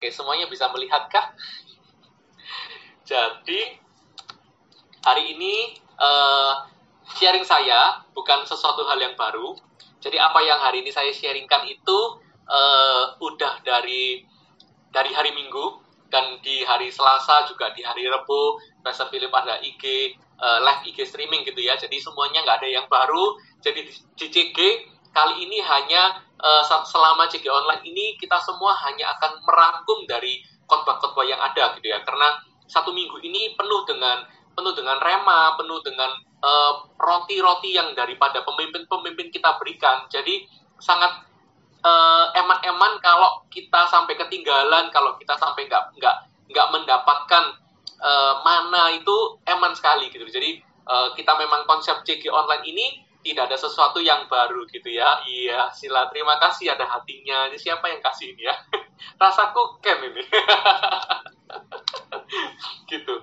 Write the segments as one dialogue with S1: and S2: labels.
S1: Oke, semuanya bisa melihatkah? Jadi, hari ini uh, sharing saya bukan sesuatu hal yang baru. Jadi apa yang hari ini saya sharingkan itu uh, udah dari dari hari Minggu dan di hari Selasa juga di hari Rabu Pastor Philip ada IG uh, live IG streaming gitu ya. Jadi semuanya nggak ada yang baru. Jadi di CG kali ini hanya uh, selama CG online ini kita semua hanya akan merangkum dari khotbah-khotbah yang ada gitu ya. Karena satu minggu ini penuh dengan penuh dengan rema, penuh dengan eh, roti-roti uh, yang daripada pemimpin-pemimpin kita berikan. Jadi sangat uh, eman-eman kalau kita sampai ketinggalan, kalau kita sampai nggak nggak nggak mendapatkan uh, mana itu eman sekali gitu. Jadi uh, kita memang konsep CG online ini tidak ada sesuatu yang baru gitu ya. Iya, sila terima kasih ada hatinya. Ini siapa yang kasih ini ya? Rasaku kem ini. gitu.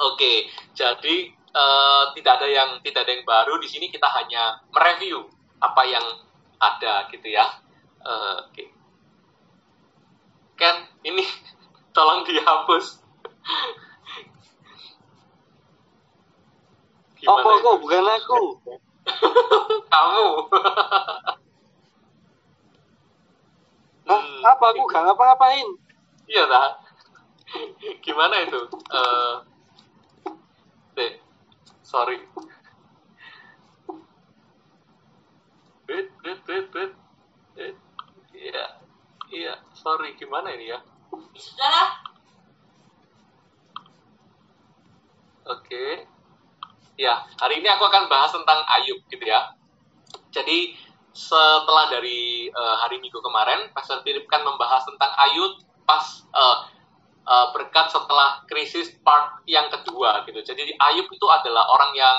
S1: Oke, jadi uh, tidak ada yang tidak ada yang baru di sini kita hanya mereview apa yang ada gitu ya. Uh, Oke. Ken, ini tolong dihapus.
S2: Gimana apa kok bukan aku?
S1: Kamu.
S2: hmm. Apa aku gak ngapa-ngapain?
S1: Iya dah. Gimana itu? Uh, deh, sorry. Wait, wait, wait, wait. Iya, iya, sorry. Gimana ini ya?
S3: Sudahlah.
S1: Oke. Okay. Ya, hari ini aku akan bahas tentang Ayub gitu ya. Jadi setelah dari uh, hari Minggu kemarin, Pastor Philip kan membahas tentang Ayub pas uh, uh, berkat setelah krisis part yang kedua gitu. Jadi Ayub itu adalah orang yang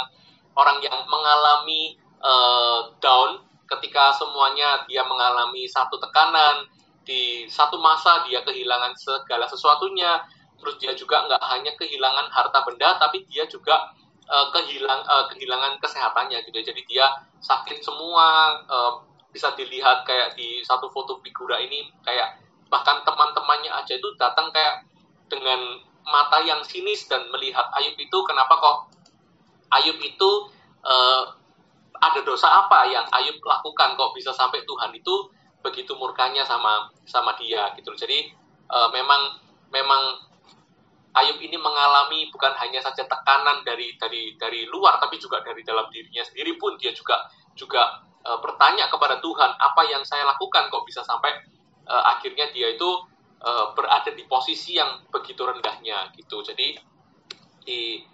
S1: orang yang mengalami uh, down ketika semuanya dia mengalami satu tekanan di satu masa dia kehilangan segala sesuatunya terus dia juga nggak hanya kehilangan harta benda tapi dia juga uh, kehilang uh, kehilangan kesehatannya gitu jadi dia sakit semua uh, bisa dilihat kayak di satu foto figura ini kayak bahkan teman-temannya aja itu datang kayak dengan mata yang sinis dan melihat Ayub itu kenapa kok Ayub itu uh, ada dosa apa yang Ayub lakukan kok bisa sampai Tuhan itu begitu murkanya sama sama dia gitu. Jadi uh, memang memang Ayub ini mengalami bukan hanya saja tekanan dari dari dari luar tapi juga dari dalam dirinya sendiri pun dia juga juga e, bertanya kepada Tuhan apa yang saya lakukan kok bisa sampai e, akhirnya dia itu e, berada di posisi yang begitu rendahnya gitu. Jadi di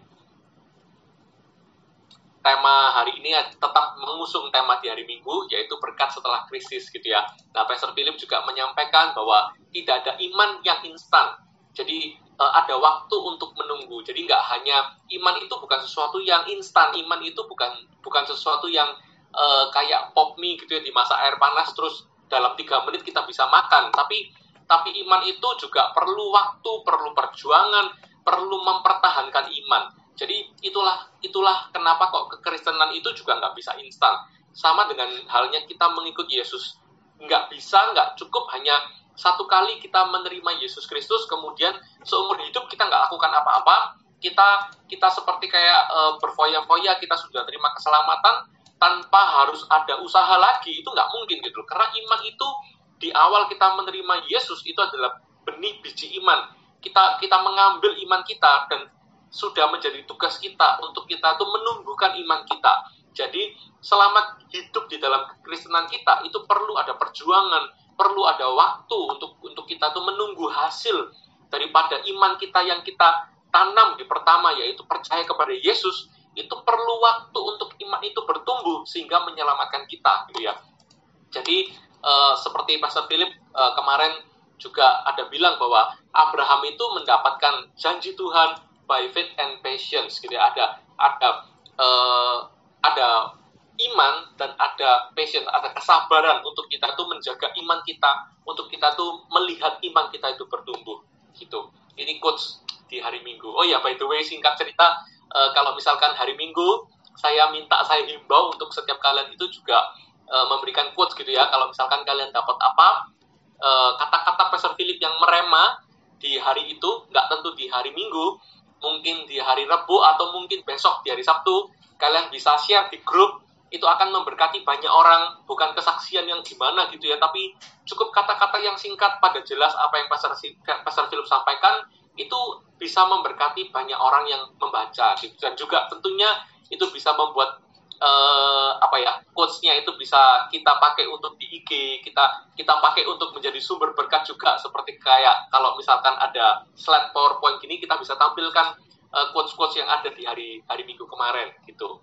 S1: tema hari ini tetap mengusung tema di hari Minggu yaitu berkat setelah krisis gitu ya. Nah, Pastor Philip juga menyampaikan bahwa tidak ada iman yang instan. Jadi uh, ada waktu untuk menunggu. Jadi nggak hanya iman itu bukan sesuatu yang instan. Iman itu bukan bukan sesuatu yang uh, kayak pop mie gitu ya di masa air panas terus dalam tiga menit kita bisa makan. Tapi tapi iman itu juga perlu waktu, perlu perjuangan, perlu mempertahankan iman. Jadi itulah itulah kenapa kok kekristenan itu juga nggak bisa instan. Sama dengan halnya kita mengikuti Yesus. Nggak bisa, nggak cukup hanya satu kali kita menerima Yesus Kristus, kemudian seumur hidup kita nggak lakukan apa-apa, kita kita seperti kayak e, berfoya-foya, kita sudah terima keselamatan tanpa harus ada usaha lagi, itu nggak mungkin gitu. Karena iman itu di awal kita menerima Yesus itu adalah benih biji iman. Kita kita mengambil iman kita dan sudah menjadi tugas kita untuk kita itu menumbuhkan iman kita. Jadi selama hidup di dalam kekristenan kita itu perlu ada perjuangan, perlu ada waktu untuk untuk kita tuh menunggu hasil daripada iman kita yang kita tanam di pertama yaitu percaya kepada Yesus itu perlu waktu untuk iman itu bertumbuh sehingga menyelamatkan kita gitu ya. Jadi uh, seperti Pastor Philip uh, kemarin juga ada bilang bahwa Abraham itu mendapatkan janji Tuhan by faith and patience gitu ya. Ada ada uh, ada iman dan ada passion, ada kesabaran untuk kita tuh menjaga iman kita, untuk kita tuh melihat iman kita itu bertumbuh gitu. Ini quotes di hari Minggu. Oh ya, by the way, singkat cerita, uh, kalau misalkan hari Minggu, saya minta, saya himbau untuk setiap kalian itu juga uh, memberikan quotes gitu ya. Kalau misalkan kalian dapat apa, eh, kata-kata Pastor Philip yang merema di hari itu, nggak tentu di hari Minggu, mungkin di hari Rabu atau mungkin besok di hari Sabtu, kalian bisa share di grup, itu akan memberkati banyak orang, bukan kesaksian yang gimana gitu ya, tapi cukup kata-kata yang singkat pada jelas apa yang Pastor, Pastor Philip sampaikan, itu bisa memberkati banyak orang yang membaca gitu. dan juga tentunya itu bisa membuat uh, apa ya quotes-nya itu bisa kita pakai untuk di IG kita kita pakai untuk menjadi sumber berkat juga seperti kayak kalau misalkan ada slide PowerPoint gini kita bisa tampilkan uh, quotes-quotes yang ada di hari hari Minggu kemarin gitu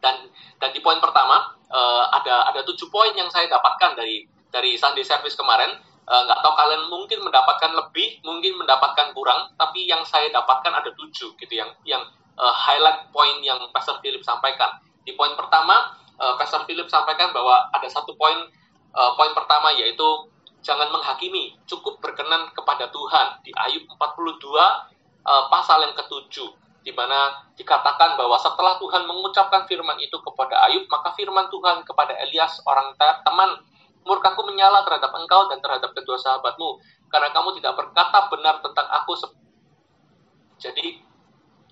S1: dan dan di poin pertama uh, ada ada tujuh poin yang saya dapatkan dari dari Sunday Service kemarin Eh, nggak uh, tahu kalian mungkin mendapatkan lebih, mungkin mendapatkan kurang, tapi yang saya dapatkan ada tujuh gitu yang yang uh, highlight poin yang Pastor Philip sampaikan. Di poin pertama, uh, Pastor Philip sampaikan bahwa ada satu poin uh, poin pertama yaitu jangan menghakimi, cukup berkenan kepada Tuhan. Di Ayub 42 uh, pasal yang ketujuh, di mana dikatakan bahwa setelah Tuhan mengucapkan firman itu kepada Ayub, maka firman Tuhan kepada Elias orang teman murkaku menyala terhadap engkau dan terhadap kedua sahabatmu, karena kamu tidak berkata benar tentang aku. Jadi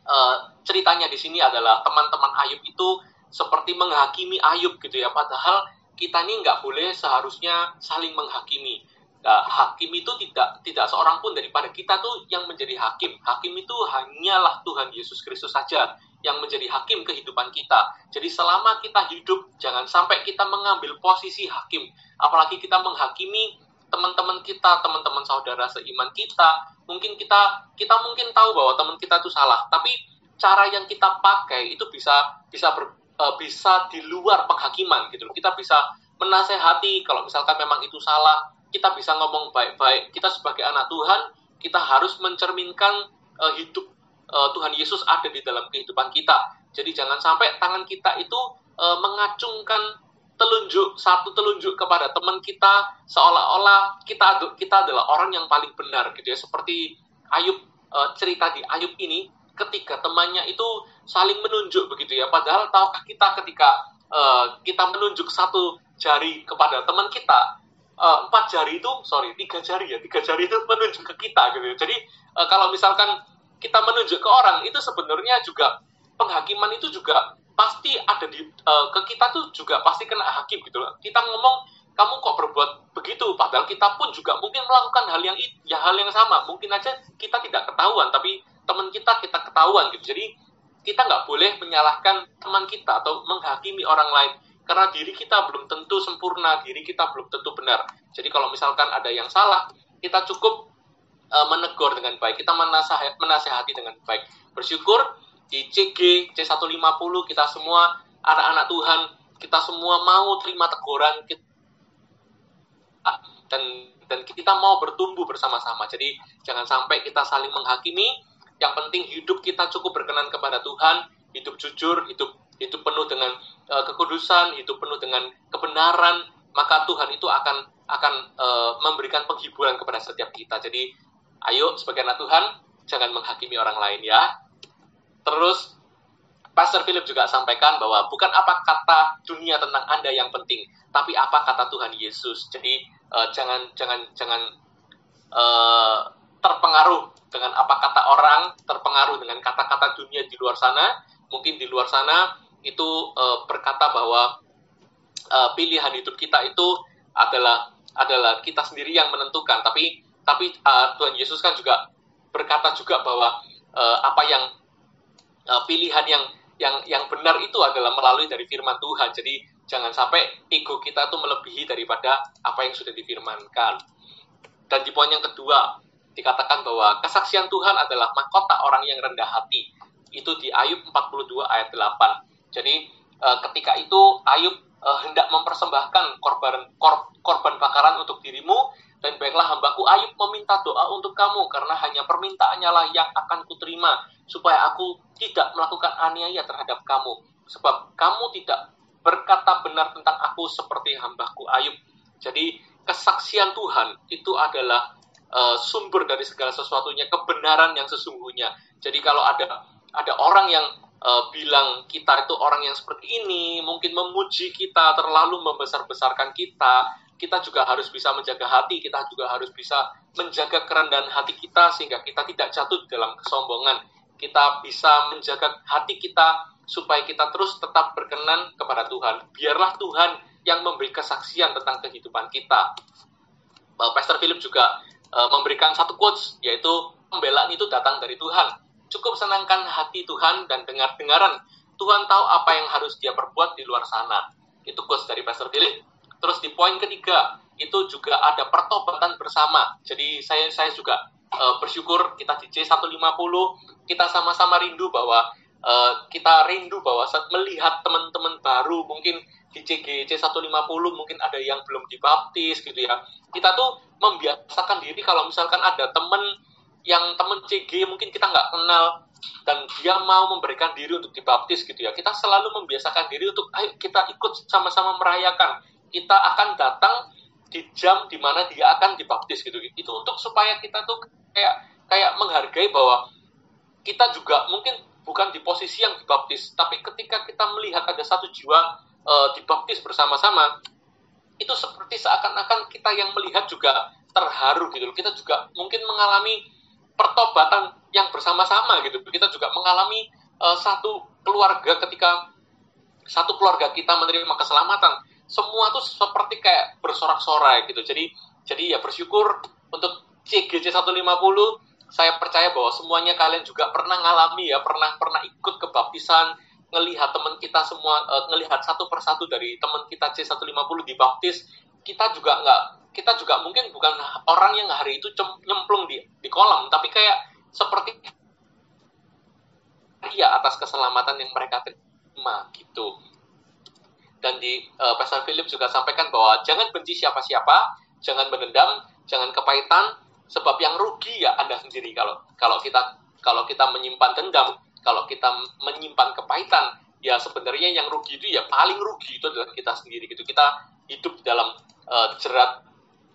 S1: uh, ceritanya di sini adalah teman-teman Ayub itu seperti menghakimi Ayub gitu ya, padahal kita ini nggak boleh seharusnya saling menghakimi. Nah, hakim itu tidak tidak seorang pun daripada kita tuh yang menjadi hakim. Hakim itu hanyalah Tuhan Yesus Kristus saja yang menjadi hakim kehidupan kita. Jadi selama kita hidup, jangan sampai kita mengambil posisi hakim. Apalagi kita menghakimi teman-teman kita, teman-teman saudara seiman kita. Mungkin kita kita mungkin tahu bahwa teman kita itu salah, tapi cara yang kita pakai itu bisa bisa ber, uh, bisa di luar penghakiman gitu. Kita bisa menasehati kalau misalkan memang itu salah, kita bisa ngomong baik-baik. Kita sebagai anak Tuhan, kita harus mencerminkan uh, hidup uh, Tuhan Yesus ada di dalam kehidupan kita. Jadi jangan sampai tangan kita itu uh, mengacungkan telunjuk satu telunjuk kepada teman kita seolah-olah kita kita adalah orang yang paling benar gitu ya seperti Ayub uh, cerita di Ayub ini ketika temannya itu saling menunjuk begitu ya padahal tahukah kita ketika uh, kita menunjuk satu jari kepada teman kita uh, empat jari itu sorry tiga jari ya tiga jari itu menunjuk ke kita gitu ya. jadi uh, kalau misalkan kita menunjuk ke orang itu sebenarnya juga penghakiman itu juga pasti ada di uh, ke kita tuh juga pasti kena hakim gitu loh. Kita ngomong kamu kok berbuat begitu padahal kita pun juga mungkin melakukan hal yang ya hal yang sama. Mungkin aja kita tidak ketahuan tapi teman kita kita ketahuan gitu. Jadi kita nggak boleh menyalahkan teman kita atau menghakimi orang lain karena diri kita belum tentu sempurna, diri kita belum tentu benar. Jadi kalau misalkan ada yang salah, kita cukup uh, menegur dengan baik, kita menasehati, menasehati dengan baik. Bersyukur di CG C150 kita semua anak-anak Tuhan, kita semua mau terima teguran kita, dan dan kita mau bertumbuh bersama-sama. Jadi jangan sampai kita saling menghakimi. Yang penting hidup kita cukup berkenan kepada Tuhan, hidup jujur, hidup hidup penuh dengan uh, kekudusan, hidup penuh dengan kebenaran, maka Tuhan itu akan akan uh, memberikan penghiburan kepada setiap kita. Jadi Ayo sebagai anak Tuhan, jangan menghakimi orang lain ya. Terus Pastor Philip juga sampaikan bahwa bukan apa kata dunia tentang Anda yang penting, tapi apa kata Tuhan Yesus. Jadi uh, jangan jangan jangan uh, terpengaruh dengan apa kata orang, terpengaruh dengan kata-kata dunia di luar sana. Mungkin di luar sana itu uh, berkata bahwa uh, pilihan hidup kita itu adalah adalah kita sendiri yang menentukan, tapi tapi uh, Tuhan Yesus kan juga berkata juga bahwa uh, apa yang uh, pilihan yang yang yang benar itu adalah melalui dari firman Tuhan. Jadi jangan sampai ego kita itu melebihi daripada apa yang sudah difirmankan. Dan di poin yang kedua dikatakan bahwa kesaksian Tuhan adalah mahkota orang yang rendah hati. Itu di Ayub 42 ayat 8. Jadi uh, ketika itu Ayub uh, hendak mempersembahkan korban kor, korban bakaran untuk dirimu dan baiklah hambaku Ayub meminta doa untuk kamu, karena hanya permintaannya lah yang akan kuterima, supaya aku tidak melakukan aniaya terhadap kamu. Sebab kamu tidak berkata benar tentang aku seperti hambaku Ayub. Jadi kesaksian Tuhan itu adalah uh, sumber dari segala sesuatunya, kebenaran yang sesungguhnya. Jadi kalau ada ada orang yang uh, bilang kita itu orang yang seperti ini, mungkin memuji kita, terlalu membesar-besarkan kita, kita juga harus bisa menjaga hati, kita juga harus bisa menjaga kerendahan hati kita sehingga kita tidak jatuh dalam kesombongan. Kita bisa menjaga hati kita supaya kita terus tetap berkenan kepada Tuhan. Biarlah Tuhan yang memberi kesaksian tentang kehidupan kita. Pastor Philip juga uh, memberikan satu quotes yaitu pembelaan itu datang dari Tuhan. Cukup senangkan hati Tuhan dan dengar-dengaran Tuhan tahu apa yang harus dia perbuat di luar sana. Itu quotes dari Pastor Philip. Terus di poin ketiga, itu juga ada pertobatan bersama. Jadi saya saya juga uh, bersyukur kita di C150, kita sama-sama rindu bahwa uh, kita rindu bahwa saat melihat teman-teman baru mungkin di CG C150 mungkin ada yang belum dibaptis gitu ya. Kita tuh membiasakan diri kalau misalkan ada teman yang teman CG mungkin kita nggak kenal dan dia mau memberikan diri untuk dibaptis gitu ya. Kita selalu membiasakan diri untuk ayo kita ikut sama-sama merayakan. Kita akan datang di jam di mana dia akan dibaptis gitu. Itu untuk supaya kita tuh kayak kayak menghargai bahwa kita juga mungkin bukan di posisi yang dibaptis, tapi ketika kita melihat ada satu jiwa uh, dibaptis bersama-sama, itu seperti seakan-akan kita yang melihat juga terharu gitu. Kita juga mungkin mengalami pertobatan yang bersama-sama gitu. Kita juga mengalami uh, satu keluarga ketika satu keluarga kita menerima keselamatan, semua tuh seperti kayak bersorak-sorai gitu. Jadi jadi ya bersyukur untuk CGC 150 saya percaya bahwa semuanya kalian juga pernah ngalami ya, pernah pernah ikut kebaptisan, ngelihat teman kita semua uh, ngelihat satu persatu dari teman kita C150 dibaptis, kita juga nggak kita juga mungkin bukan orang yang hari itu nyemplung di di kolam, tapi kayak seperti ya atas keselamatan yang mereka terima gitu. Dan di uh, Pastor Philip juga sampaikan bahwa jangan benci siapa-siapa, jangan mendendam, jangan kepahitan, sebab yang rugi ya Anda sendiri kalau kalau kita kalau kita menyimpan dendam, kalau kita menyimpan kepahitan, ya sebenarnya yang rugi itu ya paling rugi itu adalah kita sendiri gitu. Kita hidup dalam uh, jerat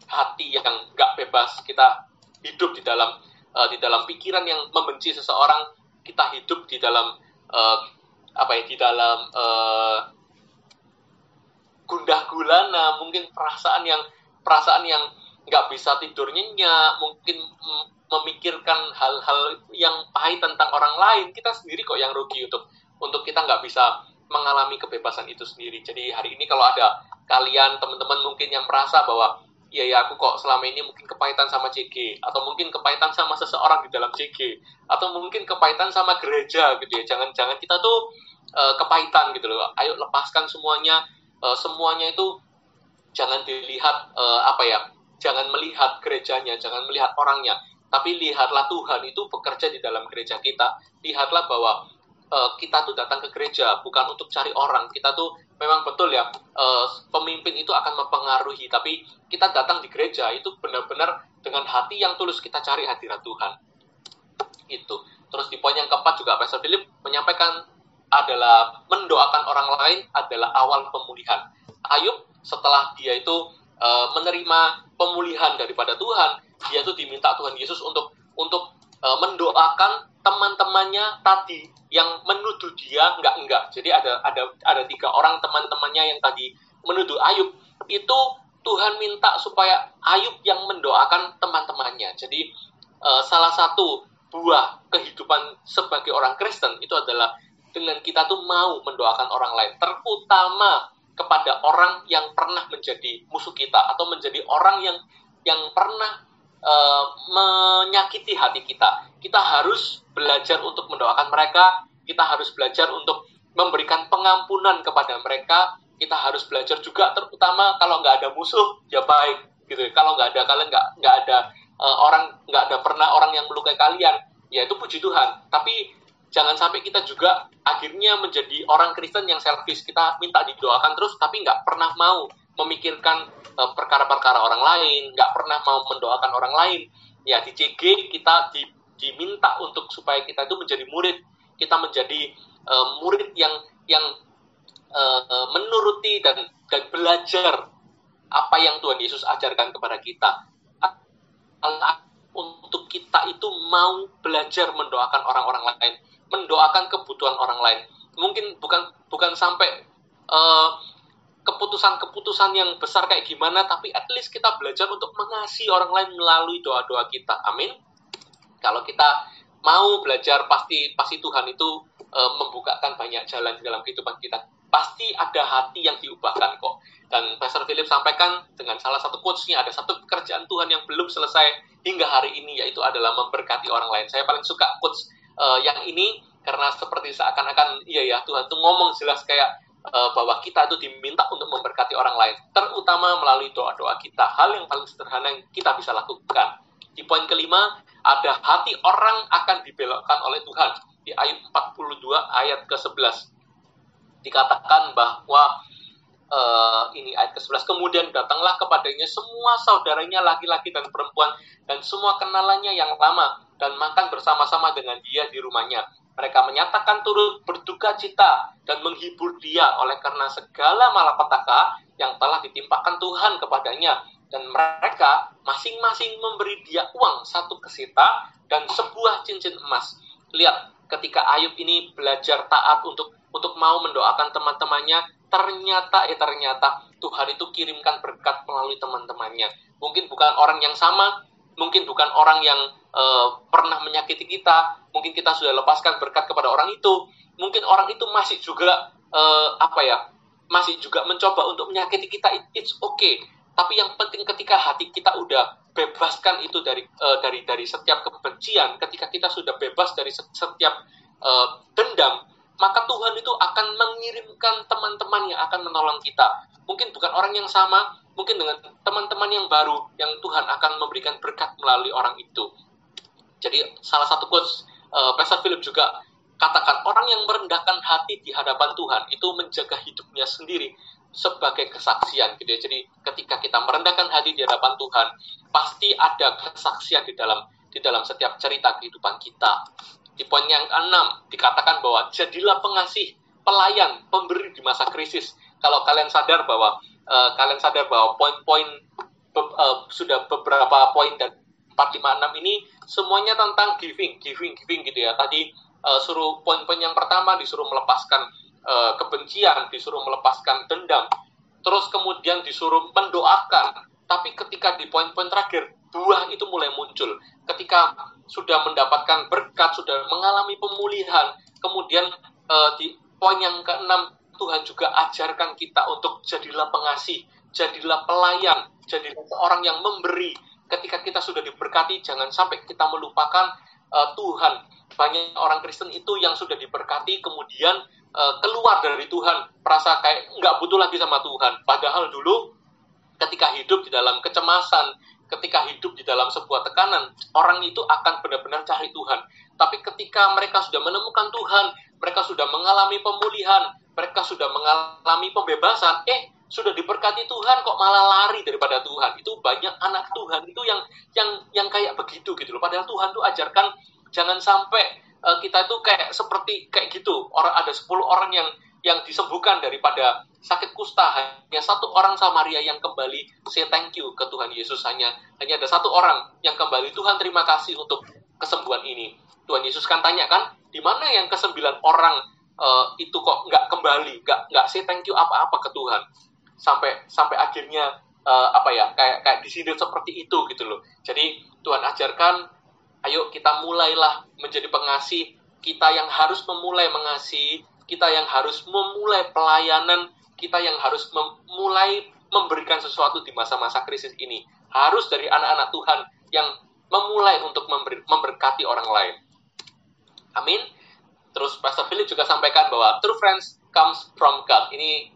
S1: hati yang nggak bebas, kita hidup di dalam uh, di dalam pikiran yang membenci seseorang, kita hidup di dalam uh, apa ya di dalam uh, gundah gulana, mungkin perasaan yang perasaan yang nggak bisa tidur nyenyak, mungkin memikirkan hal-hal yang pahit tentang orang lain, kita sendiri kok yang rugi untuk untuk kita nggak bisa mengalami kebebasan itu sendiri. Jadi hari ini kalau ada kalian teman-teman mungkin yang merasa bahwa ya ya aku kok selama ini mungkin kepahitan sama CG atau mungkin kepahitan sama seseorang di dalam CG atau mungkin kepahitan sama gereja gitu ya. Jangan-jangan kita tuh uh, kepahitan gitu loh. Ayo lepaskan semuanya uh, semuanya itu jangan dilihat uh, apa ya? Jangan melihat gerejanya, jangan melihat orangnya tapi lihatlah Tuhan itu bekerja di dalam gereja kita. Lihatlah bahwa uh, kita tuh datang ke gereja bukan untuk cari orang. Kita tuh memang betul ya uh, pemimpin itu akan mempengaruhi. Tapi kita datang di gereja itu benar-benar dengan hati yang tulus kita cari hadirat Tuhan. Itu. Terus di poin yang keempat juga Pastor Philip menyampaikan adalah mendoakan orang lain adalah awal pemulihan. Ayub setelah dia itu uh, menerima pemulihan daripada Tuhan, dia tuh diminta Tuhan Yesus untuk untuk uh, mendoakan teman-temannya tadi yang menuduh dia enggak enggak. Jadi ada ada ada tiga orang teman-temannya yang tadi menuduh Ayub itu Tuhan minta supaya Ayub yang mendoakan teman-temannya. Jadi uh, salah satu buah kehidupan sebagai orang Kristen itu adalah dengan kita tuh mau mendoakan orang lain, terutama kepada orang yang pernah menjadi musuh kita atau menjadi orang yang yang pernah uh, menyakiti hati kita. Kita harus belajar untuk mendoakan mereka, kita harus belajar untuk memberikan pengampunan kepada mereka, kita harus belajar juga terutama kalau nggak ada musuh ya baik gitu. Kalau nggak ada kalian nggak nggak ada uh, orang nggak ada pernah orang yang melukai kalian, ya itu puji Tuhan. Tapi jangan sampai kita juga akhirnya menjadi orang Kristen yang selfish. Kita minta didoakan terus, tapi nggak pernah mau memikirkan Eh, perkara-perkara orang lain, nggak pernah mau mendoakan orang lain. Ya di CG kita di, diminta untuk supaya kita itu menjadi murid, kita menjadi uh, murid yang yang uh, menuruti dan dan belajar apa yang Tuhan Yesus ajarkan kepada kita. Untuk kita itu mau belajar mendoakan orang-orang lain, mendoakan kebutuhan orang lain. Mungkin bukan bukan sampai uh, keputusan-keputusan yang besar kayak gimana, tapi at least kita belajar untuk mengasihi orang lain melalui doa-doa kita. Amin. Kalau kita mau belajar, pasti pasti Tuhan itu e, membukakan banyak jalan di dalam kehidupan kita. Pasti ada hati yang diubahkan kok. Dan Pastor Philip sampaikan dengan salah satu quotes-nya, ada satu pekerjaan Tuhan yang belum selesai hingga hari ini, yaitu adalah memberkati orang lain. Saya paling suka quotes e, yang ini, karena seperti seakan-akan, iya ya, Tuhan tuh ngomong jelas kayak uh, bahwa kita itu diminta untuk memberkati orang lain, terutama melalui doa-doa kita. Hal yang paling sederhana yang kita bisa lakukan. Di poin kelima, ada hati orang akan dibelokkan oleh Tuhan. Di ayat 42 ayat ke-11 dikatakan bahwa uh, ini ayat ke-11 kemudian datanglah kepadanya semua saudaranya laki-laki dan perempuan dan semua kenalannya yang lama dan makan bersama-sama dengan dia di rumahnya mereka menyatakan turut berduka cita dan menghibur dia oleh karena segala malapetaka yang telah ditimpakan Tuhan kepadanya. Dan mereka masing-masing memberi dia uang satu kesita dan sebuah cincin emas. Lihat, ketika Ayub ini belajar taat untuk untuk mau mendoakan teman-temannya, ternyata eh ternyata Tuhan itu kirimkan berkat melalui teman-temannya. Mungkin bukan orang yang sama, mungkin bukan orang yang uh, pernah menyakiti kita, mungkin kita sudah lepaskan berkat kepada orang itu, mungkin orang itu masih juga uh, apa ya, masih juga mencoba untuk menyakiti kita, it's okay. Tapi yang penting ketika hati kita udah bebaskan itu dari uh, dari dari setiap kebencian, ketika kita sudah bebas dari setiap uh, dendam, maka Tuhan itu akan mengirimkan teman-teman yang akan menolong kita. Mungkin bukan orang yang sama, mungkin dengan teman-teman yang baru yang Tuhan akan memberikan berkat melalui orang itu. Jadi salah satu quotes uh, Pastor Philip juga katakan orang yang merendahkan hati di hadapan Tuhan itu menjaga hidupnya sendiri sebagai kesaksian gitu ya. Jadi ketika kita merendahkan hati di hadapan Tuhan, pasti ada kesaksian di dalam di dalam setiap cerita kehidupan kita. Di poin yang keenam dikatakan bahwa jadilah pengasih, pelayan, pemberi di masa krisis. Kalau kalian sadar bahwa uh, kalian sadar bahwa poin-poin be, uh, sudah beberapa poin dan 456 ini semuanya tentang giving, giving, giving gitu ya. Tadi uh, suruh poin-poin yang pertama disuruh melepaskan uh, kebencian, disuruh melepaskan dendam, terus kemudian disuruh mendoakan. Tapi ketika di poin-poin terakhir, buah itu mulai muncul. Ketika sudah mendapatkan berkat, sudah mengalami pemulihan, kemudian uh, di poin yang keenam, Tuhan juga ajarkan kita untuk jadilah pengasih, jadilah pelayan, jadilah seorang yang memberi, ketika kita sudah diberkati, jangan sampai kita melupakan uh, Tuhan. Banyak orang Kristen itu yang sudah diberkati, kemudian uh, keluar dari Tuhan, merasa kayak nggak butuh lagi sama Tuhan. Padahal dulu ketika hidup di dalam kecemasan, ketika hidup di dalam sebuah tekanan, orang itu akan benar-benar cari Tuhan. Tapi ketika mereka sudah menemukan Tuhan, mereka sudah mengalami pemulihan, mereka sudah mengalami pembebasan, eh sudah diberkati Tuhan kok malah lari daripada Tuhan. Itu banyak anak Tuhan itu yang yang yang kayak begitu gitu loh. Padahal Tuhan tuh ajarkan jangan sampai uh, kita itu kayak seperti kayak gitu. Orang ada 10 orang yang yang disembuhkan daripada sakit kusta hanya satu orang Samaria yang kembali say thank you ke Tuhan Yesus hanya hanya ada satu orang yang kembali Tuhan terima kasih untuk kesembuhan ini Tuhan Yesus kan tanya kan di mana yang kesembilan orang uh, itu kok nggak kembali nggak nggak say thank you apa-apa ke Tuhan sampai sampai akhirnya uh, apa ya kayak kayak disindir seperti itu gitu loh. Jadi Tuhan ajarkan, ayo kita mulailah menjadi pengasih. Kita yang harus memulai mengasihi, kita yang harus memulai pelayanan, kita yang harus memulai memberikan sesuatu di masa-masa krisis ini. Harus dari anak-anak Tuhan yang memulai untuk memberi, memberkati orang lain. Amin. Terus Pastor Philip juga sampaikan bahwa true friends comes from God. Ini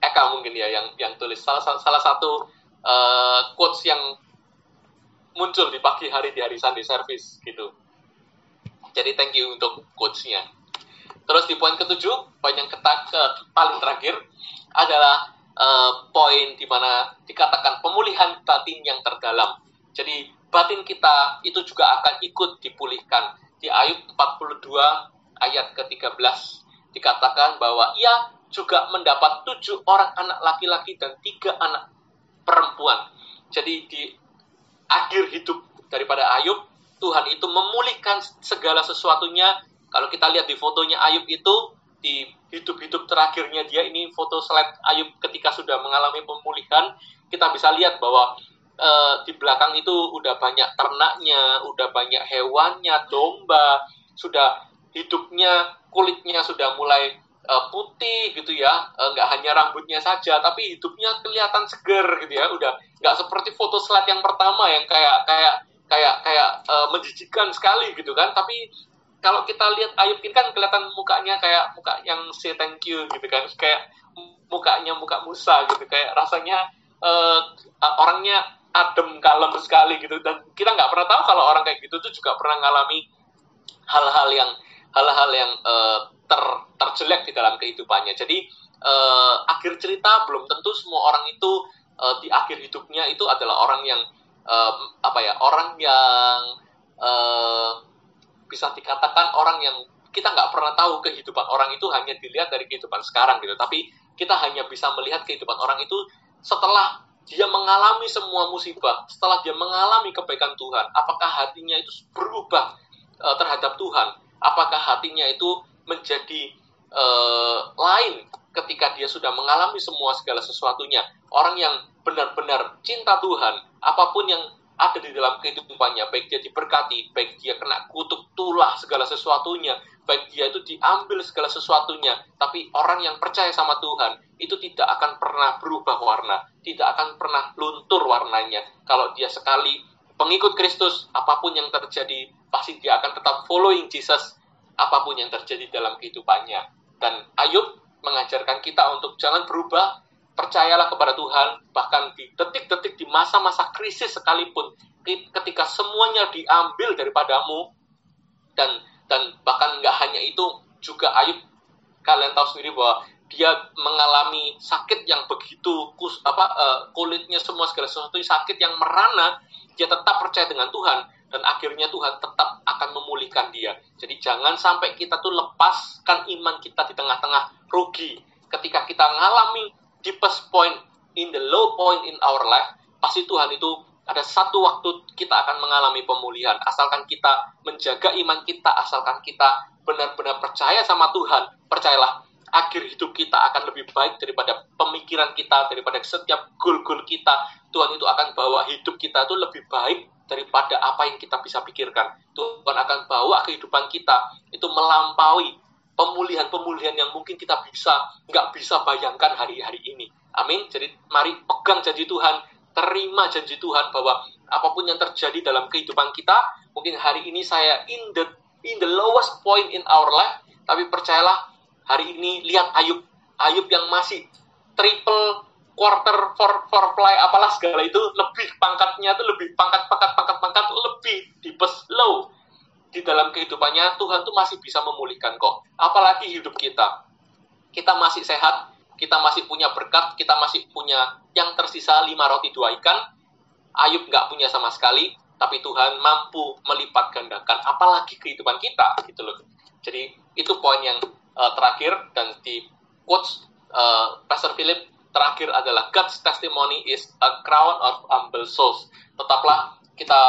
S1: Eka mungkin ya yang yang tulis salah salah satu uh, quotes yang muncul di pagi hari di hari Sunday service gitu. Jadi thank you untuk quotesnya. Terus di poin ketujuh, poin yang ketak, ke, paling terakhir adalah uh, poin di mana dikatakan pemulihan batin yang terdalam. Jadi batin kita itu juga akan ikut dipulihkan. Di Ayub 42 ayat ke-13 dikatakan bahwa ia juga mendapat tujuh orang anak laki-laki dan tiga anak perempuan. Jadi di akhir hidup daripada Ayub, Tuhan itu memulihkan segala sesuatunya. Kalau kita lihat di fotonya Ayub itu, di hidup-hidup terakhirnya dia ini foto slide Ayub ketika sudah mengalami pemulihan kita bisa lihat bahwa uh, di belakang itu udah banyak ternaknya, udah banyak hewannya, domba, sudah hidupnya kulitnya sudah mulai uh, putih gitu ya, uh, nggak hanya rambutnya saja, tapi hidupnya kelihatan seger gitu ya, udah nggak seperti foto slide yang pertama yang kayak kayak kayak kayak uh, menjijikan sekali gitu kan, tapi kalau kita lihat Ayub ini kan kelihatan mukanya kayak muka yang say thank you gitu kan. Kayak mukanya muka Musa gitu. Kayak rasanya uh, orangnya adem kalem sekali gitu. Dan kita nggak pernah tahu kalau orang kayak gitu tuh juga pernah ngalami hal-hal yang hal-hal yang uh, ter terjelek di dalam kehidupannya. Jadi uh, akhir cerita belum tentu semua orang itu uh, di akhir hidupnya itu adalah orang yang uh, apa ya orang yang uh, bisa dikatakan orang yang kita nggak pernah tahu kehidupan orang itu hanya dilihat dari kehidupan sekarang gitu. Tapi kita hanya bisa melihat kehidupan orang itu setelah dia mengalami semua musibah. Setelah dia mengalami kebaikan Tuhan apakah hatinya itu berubah uh, terhadap Tuhan? Apakah hatinya itu menjadi uh, lain ketika dia sudah mengalami semua segala sesuatunya? Orang yang benar-benar cinta Tuhan apa pun yang ada di dalam kehidupannya, baik dia diberkati, baik dia kena kutuk tulah segala sesuatunya, baik dia itu diambil segala sesuatunya, tapi orang yang percaya sama Tuhan itu tidak akan pernah berubah warna, tidak akan pernah luntur warnanya. Kalau dia sekali pengikut Kristus, apa pun yang terjadi, pasti dia akan tetap following Jesus, apa pun yang terjadi dalam kehidupannya. Dan Ayub mengajarkan kita untuk jangan berubah, percayalah kepada Tuhan, bahkan di detik-detik di masa-masa krisis sekalipun, ketika semuanya diambil daripadamu, dan dan bahkan nggak hanya itu, juga Ayub, kalian tahu sendiri bahwa dia mengalami sakit yang begitu kus, apa uh, kulitnya semua segala sesuatu sakit yang merana, dia tetap percaya dengan Tuhan dan akhirnya Tuhan tetap akan memulihkan dia. Jadi jangan sampai kita tuh lepaskan iman kita di tengah-tengah rugi ketika kita mengalami deepest point in the low point in our life, pasti Tuhan itu ada satu waktu kita akan mengalami pemulihan. Asalkan kita menjaga iman kita, asalkan kita benar-benar percaya sama Tuhan, percayalah akhir hidup kita akan lebih baik daripada pemikiran kita, daripada setiap goal-goal kita. Tuhan itu akan bawa hidup kita itu lebih baik daripada apa yang kita bisa pikirkan. Tuhan akan bawa kehidupan kita itu melampaui pemulihan-pemulihan yang mungkin kita bisa nggak bisa bayangkan hari-hari ini. Amin. Jadi mari pegang janji Tuhan, terima janji Tuhan bahwa apa pun yang terjadi dalam kehidupan kita, mungkin hari ini saya in the in the lowest point in our life, tapi percayalah hari ini lihat Ayub, Ayub yang masih triple quarter for for play apalah segala itu lebih pangkatnya itu lebih pangkat pangkat pangkat pangkat lebih di low di dalam kehidupannya Tuhan tuh masih bisa memulihkan kok. Apalagi hidup kita. Kita masih sehat, kita masih punya berkat, kita masih punya yang tersisa lima roti dua ikan. Ayub nggak punya sama sekali, tapi Tuhan mampu melipat gandakan. Apalagi kehidupan kita, gitu loh. Jadi itu poin yang uh, terakhir dan di quotes uh, Pastor Philip terakhir adalah God's testimony is a crown of humble souls. Tetaplah kita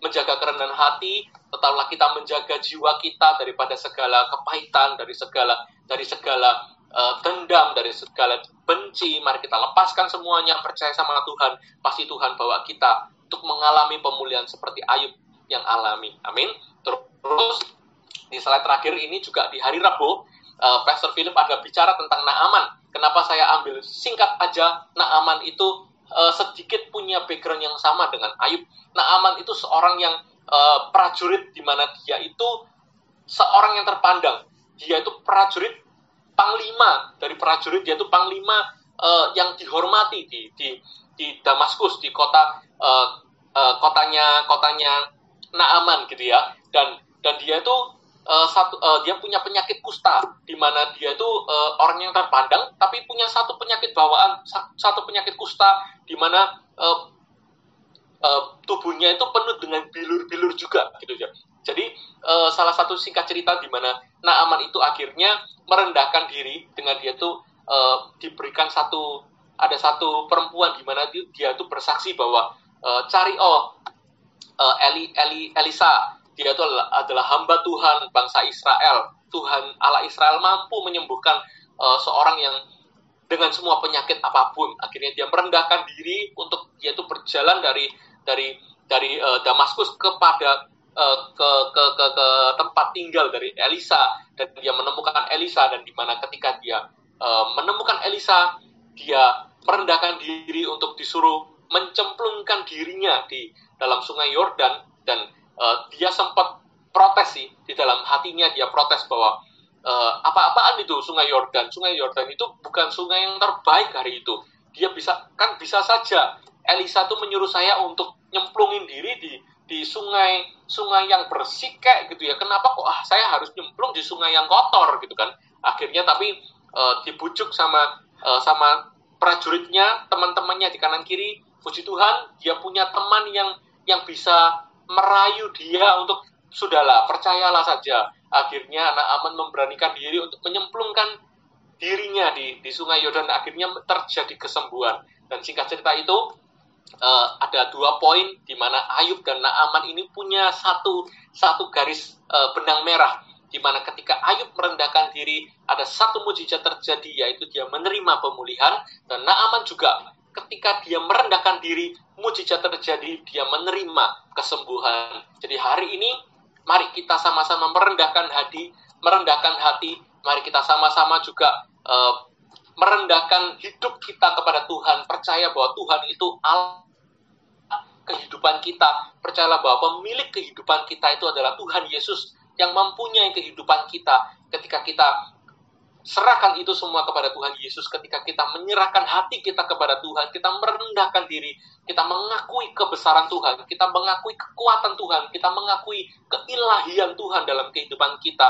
S1: menjaga kerendahan hati, tetaplah kita menjaga jiwa kita daripada segala kepahitan, dari segala dari segala uh, dendam, dari segala benci. Mari kita lepaskan semuanya, percaya sama Tuhan. Pasti Tuhan bawa kita untuk mengalami pemulihan seperti Ayub yang alami. Amin. Terus di slide terakhir ini juga di hari Rabu, uh, Pastor Philip ada bicara tentang Naaman. Kenapa saya ambil singkat aja Naaman itu uh, sedikit punya background yang sama dengan Ayub. Naaman itu seorang yang uh, prajurit di mana dia itu seorang yang terpandang. Dia itu prajurit panglima dari prajurit dia itu panglima uh, yang dihormati di di di Damaskus di kota uh, uh, kotanya kotanya Naaman gitu ya. Dan dan dia itu uh, satu uh, dia punya penyakit kusta di mana dia itu uh, orang yang terpandang tapi punya satu penyakit bawaan satu penyakit kusta di mana uh, uh, tubuhnya itu penuh dengan bilur-bilur juga gitu ya. Jadi uh, salah satu singkat cerita di mana Naaman itu akhirnya merendahkan diri dengan dia tuh uh, diberikan satu ada satu perempuan di mana dia, tuh bersaksi bahwa uh, cari oh Eli Eli Elisa dia itu adalah, adalah hamba Tuhan bangsa Israel. Tuhan Allah Israel mampu menyembuhkan uh, seorang yang dengan semua penyakit apa pun. Akhirnya dia merendahkan diri untuk dia itu berjalan dari dari dari uh, Damaskus kepada uh, ke, ke ke ke tempat tinggal dari Elisa. Dan dia menemukan Elisa dan di mana ketika dia uh, menemukan Elisa dia merendahkan diri untuk disuruh mencemplungkan dirinya di dalam sungai Yordan. Dan uh, dia sempat protes sih di dalam hatinya dia protes bahwa uh, apa-apaan itu sungai Yordan. Sungai Yordan itu bukan sungai yang terbaik hari itu. Dia bisa kan bisa saja Elisa tuh menyuruh saya untuk nyemplungin diri di di sungai sungai yang bersih kayak gitu ya. Kenapa kok ah saya harus nyemplung di sungai yang kotor gitu kan? Akhirnya tapi uh, dibujuk sama uh, sama prajuritnya teman-temannya di kanan kiri. Puji Tuhan dia punya teman yang yang bisa merayu dia untuk sudahlah percayalah saja. Akhirnya anak Aman memberanikan diri untuk menyemplungkan dirinya di di sungai Yordan. Akhirnya terjadi kesembuhan. Dan singkat cerita itu uh, ada dua poin di mana Ayub dan Naaman ini punya satu satu garis uh, benang merah di mana ketika Ayub merendahkan diri ada satu mujizat terjadi yaitu dia menerima pemulihan. Dan Naaman juga ketika dia merendahkan diri mujizat terjadi dia menerima kesembuhan. Jadi hari ini mari kita sama-sama merendahkan hati, merendahkan hati, mari kita sama-sama juga uh, merendahkan hidup kita kepada Tuhan, percaya bahwa Tuhan itu Allah kehidupan kita, percayalah bahwa pemilik kehidupan kita itu adalah Tuhan Yesus yang mempunyai kehidupan kita. Ketika kita serahkan itu semua kepada Tuhan Yesus ketika kita menyerahkan hati kita kepada Tuhan, kita merendahkan diri, kita mengakui kebesaran Tuhan, kita mengakui kekuatan Tuhan, kita mengakui keilahian Tuhan dalam kehidupan kita,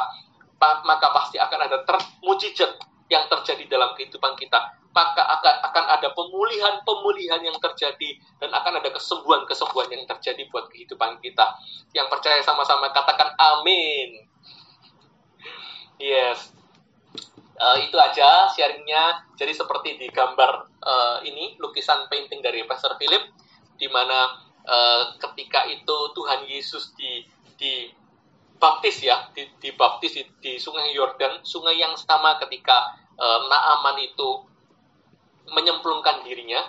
S1: maka pasti akan ada termujizat yang terjadi dalam kehidupan kita. Maka akan ada pemulihan-pemulihan yang terjadi dan akan ada kesembuhan-kesembuhan yang terjadi buat kehidupan kita. Yang percaya sama-sama katakan amin. Yes. Uh, itu aja sharingnya. Jadi seperti di gambar uh, ini lukisan painting dari Pastor Philip, di mana uh, ketika itu Tuhan Yesus di di baptis ya, di, di baptis di, di Sungai Yordan, sungai yang sama ketika uh, Naaman itu menyemplungkan dirinya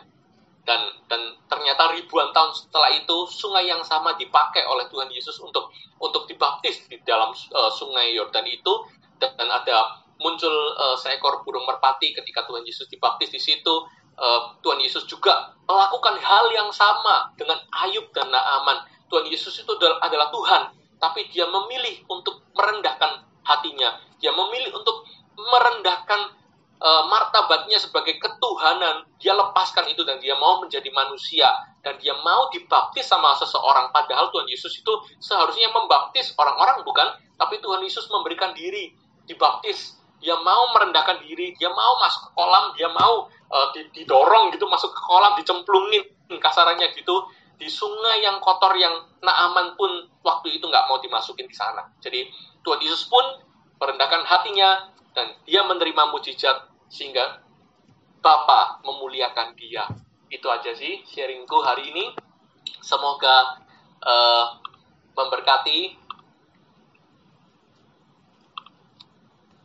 S1: dan dan ternyata ribuan tahun setelah itu sungai yang sama dipakai oleh Tuhan Yesus untuk untuk dibaptis di dalam uh, sungai Yordan itu dan, dan ada muncul uh, seekor burung merpati ketika Tuhan Yesus dibaptis di situ uh, Tuhan Yesus juga melakukan hal yang sama dengan Ayub dan Naaman Tuhan Yesus itu adalah Tuhan tapi dia memilih untuk merendahkan hatinya dia memilih untuk merendahkan uh, martabatnya sebagai ketuhanan, dia lepaskan itu dan dia mau menjadi manusia dan dia mau dibaptis sama seseorang. Padahal Tuhan Yesus itu seharusnya membaptis orang-orang bukan, tapi Tuhan Yesus memberikan diri dibaptis. Dia mau merendahkan diri, dia mau masuk ke kolam, dia mau uh, didorong gitu masuk ke kolam, dicemplungin kasarannya gitu di sungai yang kotor yang Naaman pun waktu itu nggak mau dimasukin di sana. Jadi Tuhan Yesus pun merendahkan hatinya dan dia menerima mujizat sehingga Bapa memuliakan dia. Itu aja sih sharingku hari ini. Semoga uh, memberkati